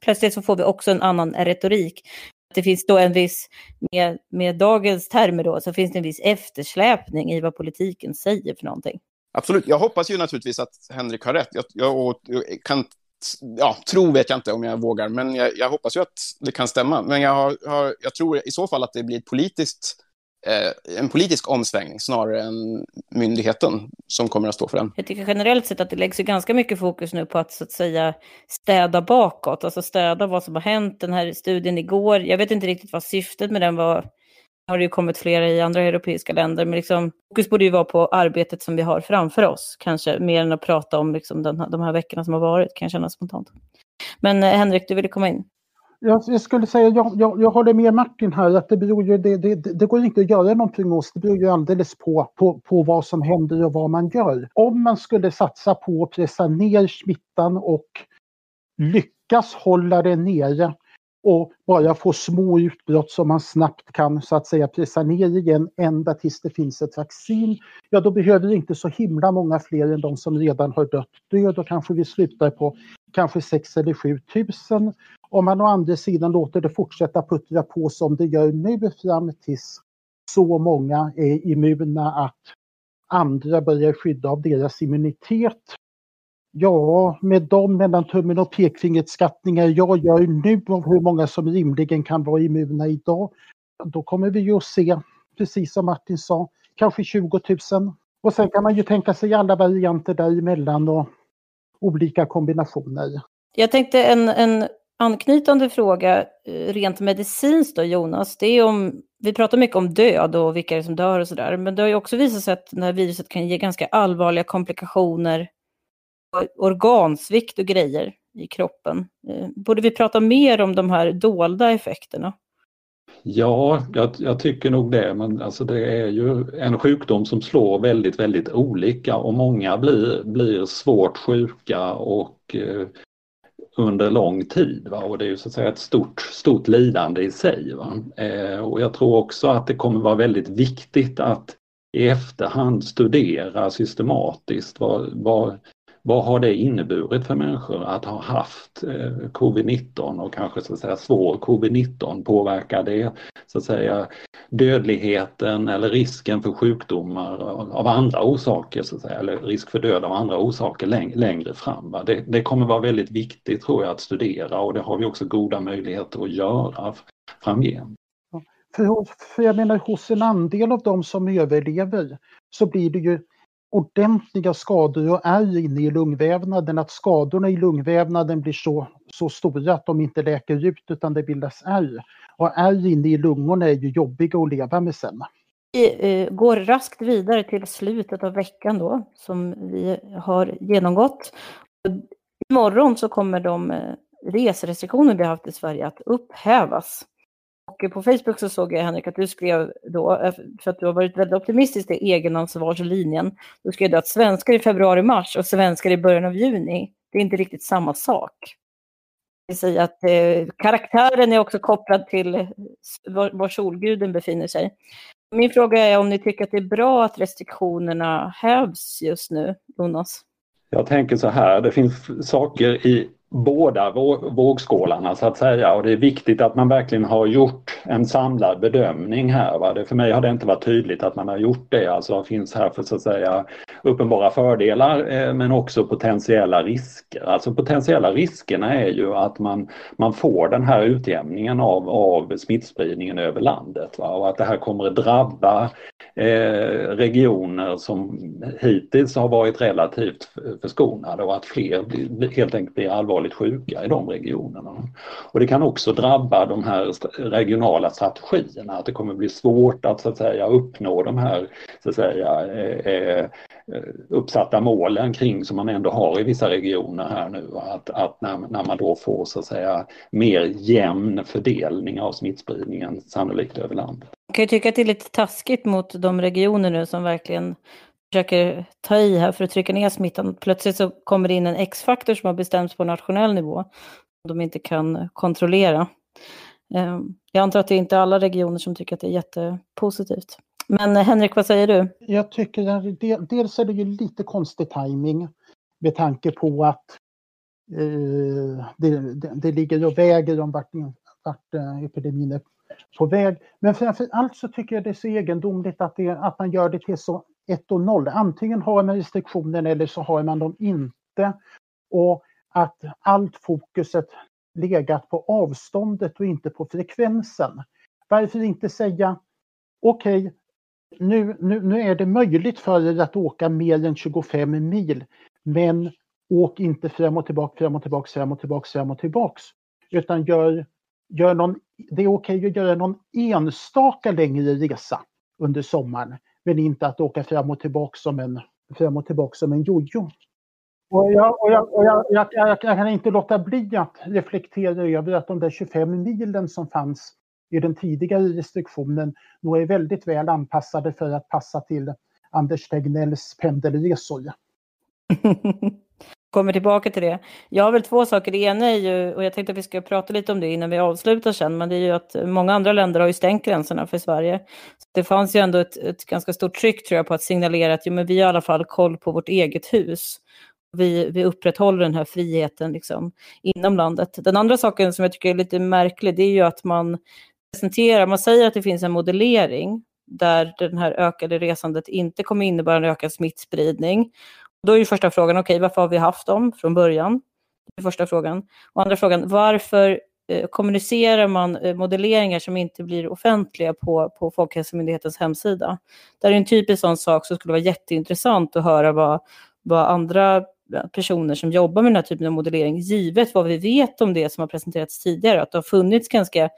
plötsligt så får vi också en annan retorik. Det finns då en viss, med, med dagens termer då, så finns det en viss eftersläpning i vad politiken säger för någonting. Absolut, jag hoppas ju naturligtvis att Henrik har rätt. Jag, jag, jag kan ja, tro vet jag inte om jag vågar, men jag, jag hoppas ju att det kan stämma. Men jag, har, jag tror i så fall att det blir ett politiskt, Eh, en politisk omsvängning snarare än myndigheten som kommer att stå för den. Jag tycker generellt sett att det läggs ganska mycket fokus nu på att så att säga städa bakåt, alltså städa vad som har hänt. Den här studien igår, jag vet inte riktigt vad syftet med den var har det ju kommit flera i andra europeiska länder, men liksom, fokus borde ju vara på arbetet som vi har framför oss, kanske mer än att prata om liksom den, de här veckorna som har varit, kan jag känna spontant. Men eh, Henrik, du ville komma in. Jag, jag skulle säga, jag, jag, jag håller med Martin här, att det, beror ju, det, det, det går inte att göra någon prognos, det beror ju alldeles på, på, på vad som händer och vad man gör. Om man skulle satsa på att pressa ner smittan och lyckas hålla det nere och bara få små utbrott som man snabbt kan så att säga pressa ner igen ända tills det finns ett vaccin. Ja, då behöver vi inte så himla många fler än de som redan har dött död. Då kanske vi slutar på kanske 6 eller 7 000. Om man å andra sidan låter det fortsätta puttra på som det gör nu fram tills så många är immuna att andra börjar skydda av deras immunitet Ja, med de mellan tummen och pekfingret skattningar jag gör nu av hur många som rimligen kan vara immuna idag, då kommer vi ju att se, precis som Martin sa, kanske 20 000. Och sen kan man ju tänka sig alla varianter däremellan och olika kombinationer. Jag tänkte en, en anknytande fråga eh, rent medicinskt då Jonas, det är om, vi pratar mycket om död och vilka som dör och sådär, men det har ju också visat sig att det här viruset kan ge ganska allvarliga komplikationer eh, organsvikt och grejer i kroppen. Eh, borde vi prata mer om de här dolda effekterna? Ja, jag, jag, tycker nog det. Men alltså det är ju en sjukdom som slår väldigt, väldigt olika och många blir, blir svårt sjuka och eh, under lång tid. Va? Och det är ju så att säga ett stort, stort lidande i sig. Va? Eh, och jag tror också att det kommer vara väldigt viktigt att i efterhand studera systematiskt vad, vad vad har det inneburit för människor att ha haft eh, covid-19 och kanske så att säga svår covid-19? Påverkar det så att säga dödligheten eller risken för sjukdomar av andra orsaker, så att säga, eller risk för död av andra orsaker längre fram? Det, det kommer vara väldigt viktigt tror jag att studera och det har vi också goda möjligheter att göra framgent. För, för jag menar hos en andel av de som överlever så blir det ju ordentliga skador och ärr inne i lungvävnaden, att skadorna i lungvävnaden blir så, så stora att de inte läker ut utan det bildas ärr. Och ärr inne i lungorna är ju jobbiga att leva med sen. Vi eh, går raskt vidare till slutet av veckan då, som vi har genomgått. Imorgon så kommer de eh, reserestriktioner vi har haft i Sverige att upphävas. Och på Facebook så såg jag Henrik att du skrev då, eh, för att du har varit väldigt optimistisk i egenansvarslinjen, du skrev då att svenskar i februari-mars och svenskar i början av juni, det är inte riktigt samma sak. Det vill säga att eh, karaktären är också kopplad till var, var solguden befinner sig. Min fråga är om ni tycker att det är bra att restriktionerna hävs just nu, Jonas? Jag tänker så här, det finns saker i båda vågskålarna så att säga och det är viktigt att man verkligen har gjort en samlad bedömning här. Va? Det, för mig har det inte varit tydligt att man har gjort det. Alltså vad finns här för så att säga uppenbara fördelar eh, men också potentiella risker. Alltså potentiella riskerna är ju att man, man får den här utjämningen av, av smittspridningen över landet va? och att det här kommer att drabba Eh, regioner som hittills har varit relativt förskonade och att fler helt enkelt blir allvarligt sjuka i de regionerna. Och det kan också drabba de här regionala strategierna, att det kommer bli svårt att så att säga uppnå de här så att säga, eh, eh, Eh, uppsatta målen kring som man ändå har i vissa regioner här nu. Att, att när, när man då får så att säga mer jämn fördelning av smittspridningen sannolikt över landet. Man kan ju tycka att det är lite taskigt mot de regioner nu som verkligen försöker ta i här för att trycka ner smittan. Plötsligt så kommer det in en X-faktor som har bestämts på nationell nivå. De inte kan kontrollera. Ehm, jag antar att det är inte alla regioner som tycker att det är jättepositivt. Men Henrik, vad säger du? Jag tycker att dels är det ju lite konstig timing med tanke på att eh, det, det, det, ligger och väger om vart, vart eh, epidemin är på väg. Men framför allt så tycker jag det är så egendomligt att, det, att man gör det till så 1 och 0. Antingen har man restriktioner eller så har man dem inte. Och att allt fokuset legat på avståndet och inte på frekvensen. Varför inte säga okej, okay, nu, nu, nu är det möjligt för er att åka mer än 25 mil, men åk inte fram och tillbaka, fram och tillbaka, fram och tillbaka, fram och tillbaks. Utan gör, gör någon, det är okej att göra någon enstaka längre resa under sommaren, men inte att åka fram och tillbaka som en, fram och tillbaka som en jojo. Och jag, och jag, och jag, jag, jag, kan inte låta bli att reflektera över att de där 25 milen som fanns i den tidigare restriktionen nog är väldigt väl anpassade för att passa till Anders Tegnells pendelresor. Kommer tillbaka till det. Jag har väl två saker. Det ena är ju, och jag tänkte att vi ska prata lite om det innan vi avslutar sen, men det är ju att många andra länder har ju stängt gränserna för Sverige. Så det fanns ju ändå ett, ett ganska stort tryck tror jag på att signalera att jo, men vi har i alla fall koll på vårt eget hus vi, vi upprätthåller den här friheten liksom, inom landet. Den andra saken som jag tycker är lite märklig, det är ju att man presentera, man säger att det finns en modellering där den här ökade resandet inte kommer innebära en ökad smittspridning. Då är ju första frågan, okej, okay, varför har vi haft dem från början? Det är första frågan. Och andra frågan, varför eh, kommunicerar man eh, modelleringar som inte blir offentliga på, på Folkhälsomyndighetens hemsida? Det är en typisk sån sak som skulle vara jätteintressant att höra vad, vad andra personer som jobbar med den här typen av modellering, givet vad vi vet om det som har presenterats tidigare, att det har funnits ganska,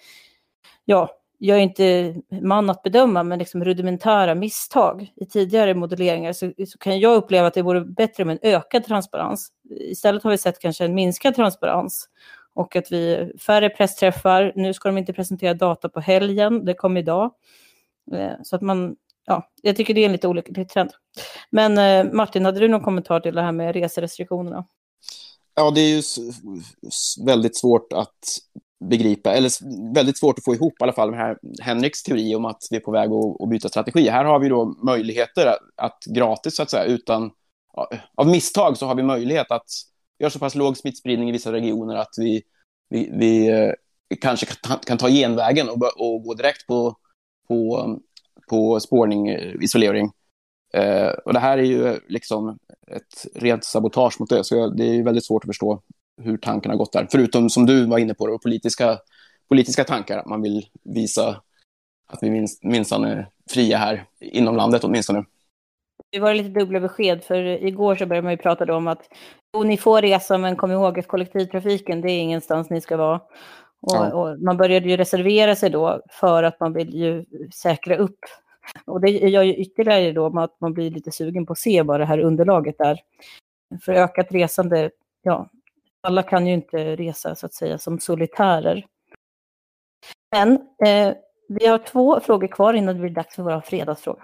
ja, jag är inte man att bedöma, men liksom rudimentära misstag i tidigare modelleringar, så, så, kan jag uppleva att det vore bättre med en ökad transparens. Istället har vi sett kanske en minskad transparens och att vi färre pressträffar, nu ska de inte presentera data på helgen, det kom idag. Eh, så att man ja, jag tycker det är en lite olycklig trend. Men eh, Martin, hade du någon kommentar till det här med reserestriktionerna? Ja, det är ju väldigt svårt att begripa, eller väldigt svårt att få ihop i alla fall med här Henriks teori om att vi är på väg att, att byta strategi. Här har vi då möjligheter att, att gratis, så att säga, utan av misstag så har vi möjlighet att göra så pass låg smittspridning i vissa regioner att vi, vi, vi eh, kanske kan, kan ta genvägen och, och gå direkt på, på på spårning, isolering. Eh, och det här är ju liksom ett rent sabotage mot det, så det är väldigt svårt att förstå hur tanken har gått där. Förutom som du var inne på, då, politiska, politiska tankar, att man vill visa att vi minst, minsann är fria här, inom landet åtminstone. Det var lite dubbla besked, för igår så började man ju prata om att jo, ni får resa, men kom ihåg att kollektivtrafiken, det är ingenstans ni ska vara. Och, ja. och, man började ju reservera sig då för att man vill ju säkra upp. Och det gör ju ytterligare då att man blir lite sugen på att se vad det här underlaget är. För ökat resande, ja, alla kan ju inte resa så att säga som solitärer. Men eh, vi har två frågor kvar innan det blir dags för våra fredagsfråga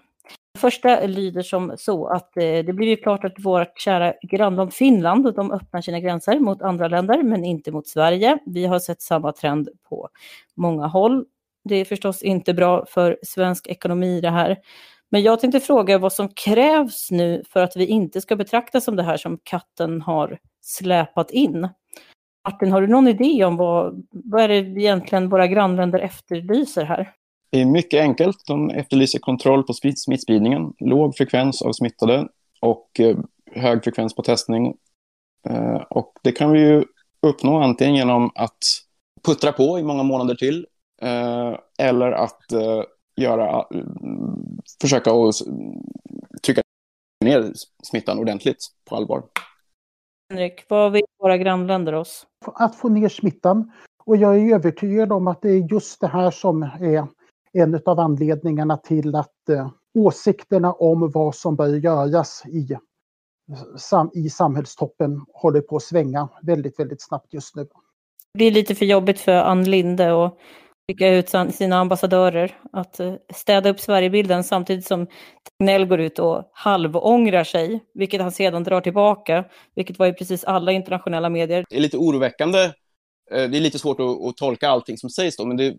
första lyder som så att eh, det blir ju klart att vårt kära grannland Finland, de öppnar sina gränser mot andra länder, men inte mot Sverige. Vi har sett samma trend på många håll. Det är förstås inte bra för svensk ekonomi det här. Men jag tänkte fråga vad som krävs nu för att vi inte ska betraktas som det här som katten har släpat in. Martin, har du någon idé om vad, vad är det egentligen våra grannländer efterlyser här? Det är mycket enkelt. De efterlyser kontroll på smittspridningen, låg frekvens av smittade och eh, hög frekvens på testning. Eh, och det kan vi ju uppnå antingen genom att puttra på i många månader till eh, eller att göra, mm, försöka att trycka ner smittan ordentligt på allvar. Henrik, vad vill våra grannländer oss? Att få ner smittan. Och jag är övertygad om att det är just det här som är en av anledningarna till att eh, åsikterna om vad som bör göras i, sam, i samhällstoppen håller på att svänga väldigt, väldigt snabbt just nu. Det blir lite för jobbigt för Ann Linde och skicka ut sina ambassadörer att eh, städa upp Sverigebilden samtidigt som Tegnell går ut och halvångrar sig, vilket han sedan drar tillbaka, vilket var i precis alla internationella medier. Det är lite oroväckande. Eh, det är lite svårt att, att tolka allting som sägs då, men det,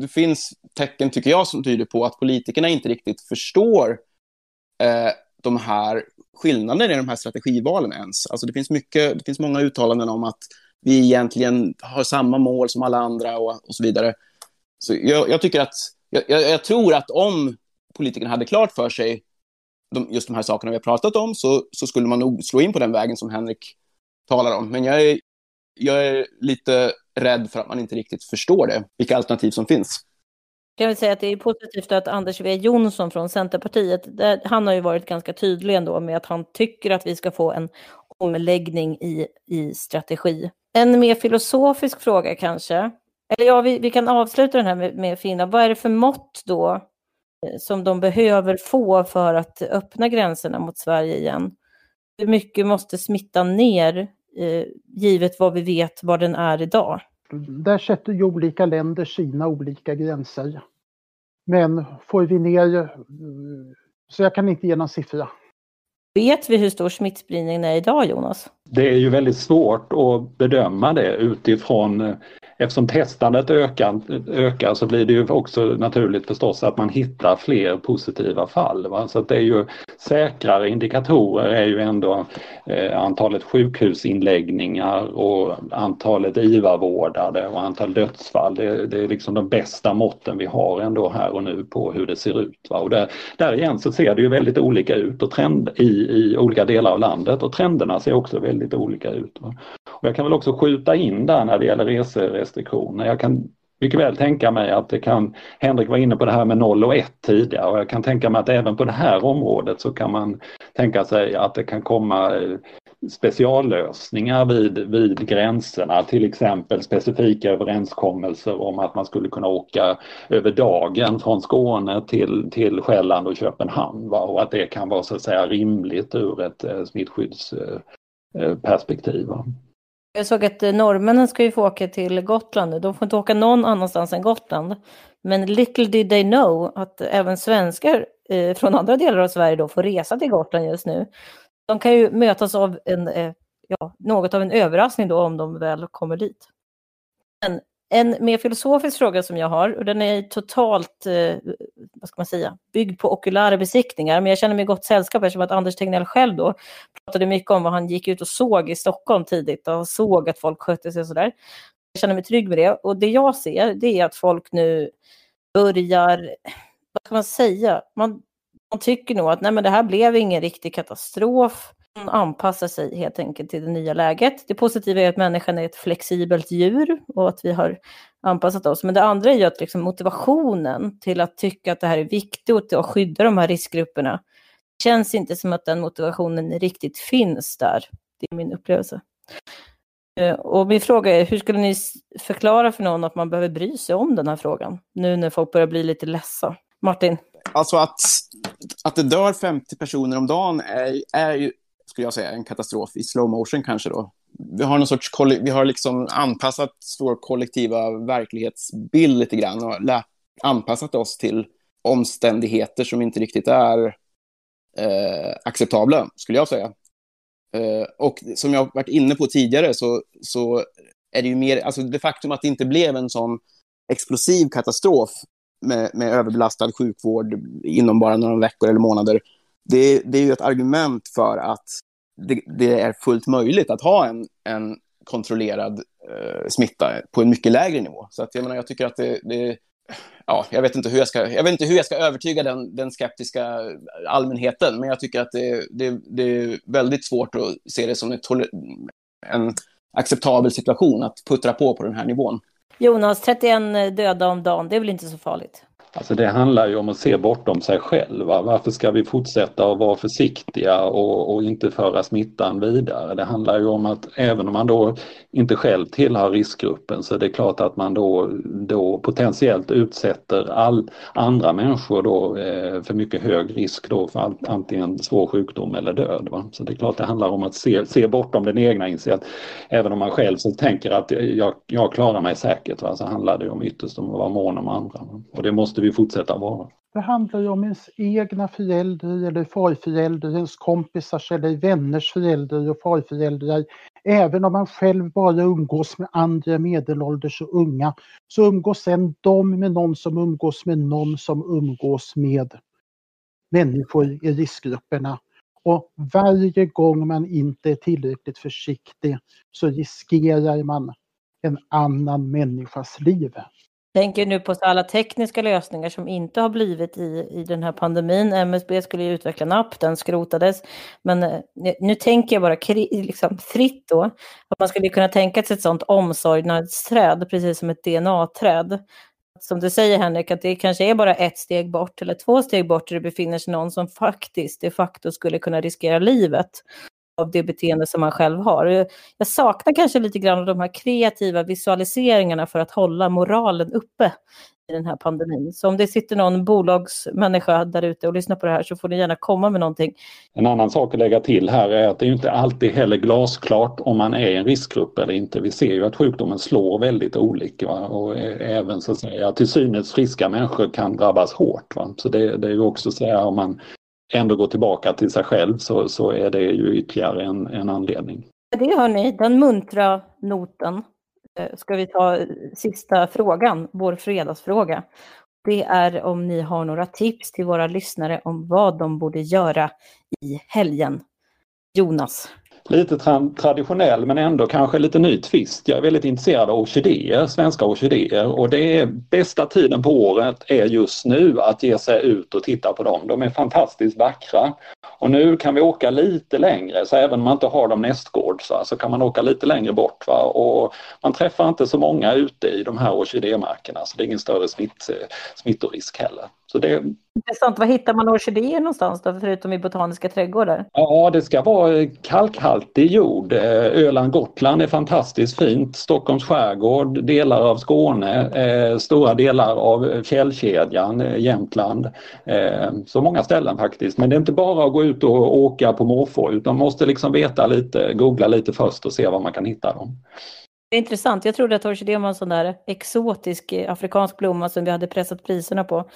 det, finns tecken, tycker jag, som tyder på att politikerna inte riktigt förstår eh, de här skillnaderna i de här strategivalen ens. Alltså det finns mycket, det finns många uttalanden om att vi egentligen har samma mål som alla andra och, och så vidare. Så jag, jag tycker att, jag, jag, tror att om politikerna hade klart för sig de, just de här sakerna vi har pratat om så, så skulle man nog slå in på den vägen som Henrik talar om. Men jag är, jag är lite rädd för att man inte riktigt förstår det, vilka alternativ som finns. Jag kan säga att det är positivt att Anders W Jonsson från Centerpartiet, där, han har ju varit ganska tydlig ändå med att han tycker att vi ska få en omläggning i, i strategi. En mer filosofisk fråga kanske. Eller ja, vi, vi kan avsluta den här med, med Finland. Vad är det för mått då eh, som de behöver få för att öppna gränserna mot Sverige igen? Hur mycket måste smitta ner, eh, givet vad vi vet var den är idag? Där sätter ju olika länder sina olika gränser. Men får vi ner, eh, så jag kan inte ge någon siffra. Vet vi hur stor smittspridningen är idag, Jonas? Det är ju väldigt svårt att bedöma det utifrån eh, eftersom testandet ökar, ökar så blir det ju också naturligt förstås att man hittar fler positiva fall. Va? Så att det är ju säkrare indikatorer är ju ändå eh, antalet sjukhusinläggningar och antalet IVA-vårdade och antal dödsfall. Det, det, är liksom de bästa måtten vi har ändå här och nu på hur det ser ut. Va? Och där, där igen så ser det ju väldigt olika ut och trend i, i olika delar av landet och trenderna ser också väldigt olika ut. Va? Och jag kan väl också skjuta in där när det gäller reserestriktioner. Jag kan mycket väl tänka mig att det kan, Henrik var inne på det här med 0 och 1 tidigare och jag kan tänka mig att även på det här området så kan man tänka sig att det kan komma eh, speciallösningar vid, vid gränserna, till exempel specifika överenskommelser om att man skulle kunna åka över dagen från Skåne till, till Själland och Köpenhamn va? och att det kan vara så att säga rimligt ur ett eh, smittskydds eh, Eh, perspektiv. Jag såg att eh, norrmännen ska ju få åka till Gotland. De får inte åka någon annanstans än Gotland. Men little did they know att även svenskar eh, från andra delar av Sverige då får resa till Gotland just nu. De kan ju mötas av en, ja, något av en överraskning då om de väl kommer dit. Men en mer filosofisk fråga som jag har, och den är totalt, eh, vad ska man säga, byggd på okulära besiktningar, men jag känner mig i gott sällskap eftersom att Anders Tegnell själv då pratade mycket om vad han gick ut och såg i Stockholm tidigt och såg att folk skötte sig och sådär. Jag känner mig trygg med det och det jag ser det är att folk nu börjar, vad ska man säga, man, man tycker nog att nej men det här blev ingen riktig katastrof anpassar sig helt enkelt till det nya läget. Det positiva är att människan är ett flexibelt djur och att vi har anpassat oss. Men det andra är ju att liksom motivationen till att tycka att det här är viktigt och skydda de här riskgrupperna det känns inte som att den motivationen riktigt finns där. Det är min upplevelse. Eh, och min fråga är, hur skulle ni förklara för någon att man behöver bry sig om den här frågan? Nu när folk börjar bli lite ledsa. Martin? Alltså att, att det dör 50 personer om dagen är, är ju skulle jag säga, en katastrof i slow motion kanske då. Vi har någon sorts, vi har liksom anpassat vår kollektiva verklighetsbild lite grann och anpassat oss till omständigheter som inte riktigt är eh, acceptabla, skulle jag säga. Eh, och som jag varit inne på tidigare så, så är det ju mer, alltså det faktum att det inte blev en sån explosiv katastrof med, med överbelastad sjukvård inom bara några veckor eller månader det, det är ju ett argument för att det, det, är fullt möjligt att ha en, en kontrollerad eh, smitta på en mycket lägre nivå. Så att, jag, menar, jag tycker att det, det ja, jag vet inte hur jag ska, jag vet inte hur jag ska övertyga den, den skeptiska allmänheten, men jag tycker att det, det, det är väldigt svårt att se det som en, en acceptabel situation att puttra på på den här nivån. Jonas, 31 döda om dagen, det är väl inte så farligt? Alltså det handlar ju om att se bortom sig själv. Varför ska vi fortsätta att vara försiktiga och, och, inte föra smittan vidare? Det handlar ju om att även om man då inte själv tillhör riskgruppen så är det klart att man då, då potentiellt utsätter all, andra människor då, eh, för mycket hög risk då för all, antingen svår sjukdom eller död. Va? Så det är klart det handlar om att se, se bortom den egna inse att även om man själv så tänker att eh, jag, jag klarar mig säkert va? så handlar det om ytterst om att vara mån om andra. Va? Och det måste vi fortsätta vara. Det handlar ju om ens egna föräldrar eller farföräldrar, ens kompisars eller vänners föräldrar och farföräldrar. Även om man själv bara umgås med andra medelålders och unga så umgås sen de med någon som umgås med någon som umgås med människor i riskgrupperna. Och varje gång man inte är tillräckligt försiktig så riskerar man en annan människas liv tänker nu på alla tekniska lösningar som inte har blivit i, i den här pandemin. MSB skulle ju utveckla en app, den skrotades. Men eh, nu tänker jag bara liksom fritt då, att man skulle kunna tänka sig ett sådant omsorgnadsträd, precis som ett DNA-träd. Som du säger Henrik, att det kanske är bara ett steg bort eller två steg bort där det befinner sig någon som faktiskt de facto skulle kunna riskera livet av det beteende som man själv har. Jag saknar kanske lite grann av de här kreativa visualiseringarna för att hålla moralen uppe i den här pandemin. Så om det sitter någon bolagsmänniska där ute och lyssnar på det här så får ni gärna komma med någonting. En annan sak att lägga till här är att det är inte alltid heller glasklart om man är i en riskgrupp eller inte. Vi ser ju att sjukdomen slår väldigt olika va? och även så att säga till synes friska människor kan drabbas hårt. Va? Så det, det är ju också så här om man ändå gå tillbaka till sig själv så, så är det ju ytterligare en, en anledning. Det hör ni, den muntra noten eh, ska vi ta eh, sista frågan, vår fredagsfråga. Det är om ni har några tips till våra lyssnare om vad de borde göra i helgen. Jonas? Lite tra traditionell men ändå kanske lite ny twist. Jag är väldigt intresserad av orkidéer, svenska orkidéer och det är bästa tiden på året är just nu att ge sig ut och titta på dem. De är fantastiskt vackra. Och nu kan vi åka lite längre så även om man inte har dem nästgårds så kan man åka lite längre bort. Va? Och man träffar inte så många ute i de här orkidémarkerna så det är ingen större smitt, eh, smittorisk heller. Så det... Intressant. Var hittar man orkidéer någonstans då, förutom i botaniska trädgårdar? Ja, det ska vara kalkhaltig jord. Eh, Öland, Gotland är fantastiskt fint. Stockholms skärgård, delar av Skåne, eh, stora delar av fjällkedjan, eh, Jämtland. Så många ställen faktiskt. Men det är inte bara att gå ut och åka på måfå utan man måste liksom veta lite, googla lite först och se var man kan hitta dem. Det är intressant. Jag trodde att orkidén var en sån där exotisk afrikansk blomma som vi hade pressat priserna på.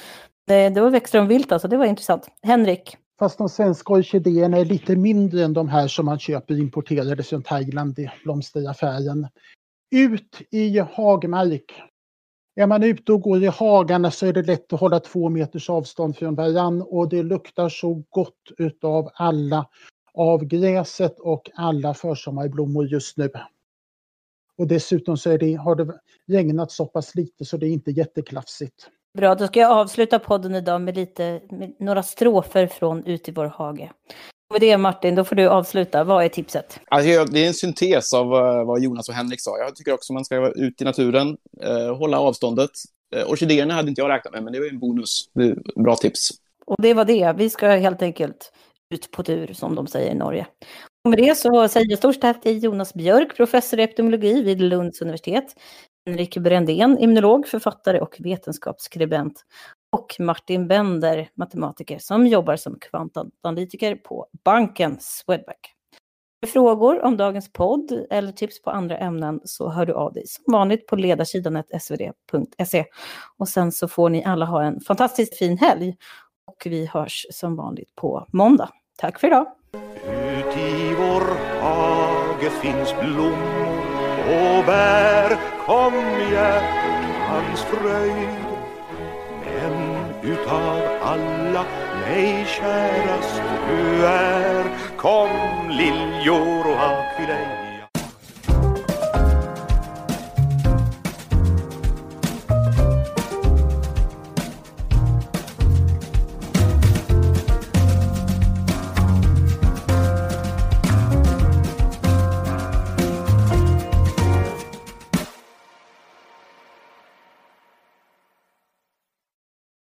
Eh, det, det var växter om vilt alltså, det var intressant. Henrik? Fast de svenska orkidéerna är lite mindre än de här som man köper importerade från Thailand i blomsteraffären. Ut i hagmark. Är man ute och går i hagarna så är det lätt att hålla två meters avstånd från varann och det luktar så gott utav alla av gräset och alla försommarblommor just nu. Och dessutom så det, har det regnat så pass lite så det är inte jätteklafsigt. Bra, då ska jag avsluta podden idag med, lite, med några strofer från Ut i vår hage. Och med det Martin, då får du avsluta. Vad är tipset? Alltså, det är en syntes av eh, vad Jonas och Henrik sa. Jag tycker också man ska vara ute i naturen, eh, hålla avståndet. Eh, orkidéerna hade inte jag räknat med, men det var en bonus. Bra tips. Och det var det. Vi ska helt enkelt ut på tur, som de säger i Norge. Och med det så säger jag stort tack till Jonas Björk, professor i epidemiologi vid Lunds universitet. Henrik Brändén, immunolog, författare och vetenskapsskribent. Och Martin Bender, matematiker som jobbar som kvantanalytiker på banken Swedbank. För frågor om dagens podd eller tips på andra ämnen så hör du av dig som vanligt på ledarsidan svd.se. Och sen så får ni alla ha en fantastiskt fin helg. Och vi hörs som vanligt på måndag. Tack för idag! Ut i vår hage finns blommor och bär Kom hjärtans fröjd. Men utav alla mig kärast du är. Kom liljor och akvilej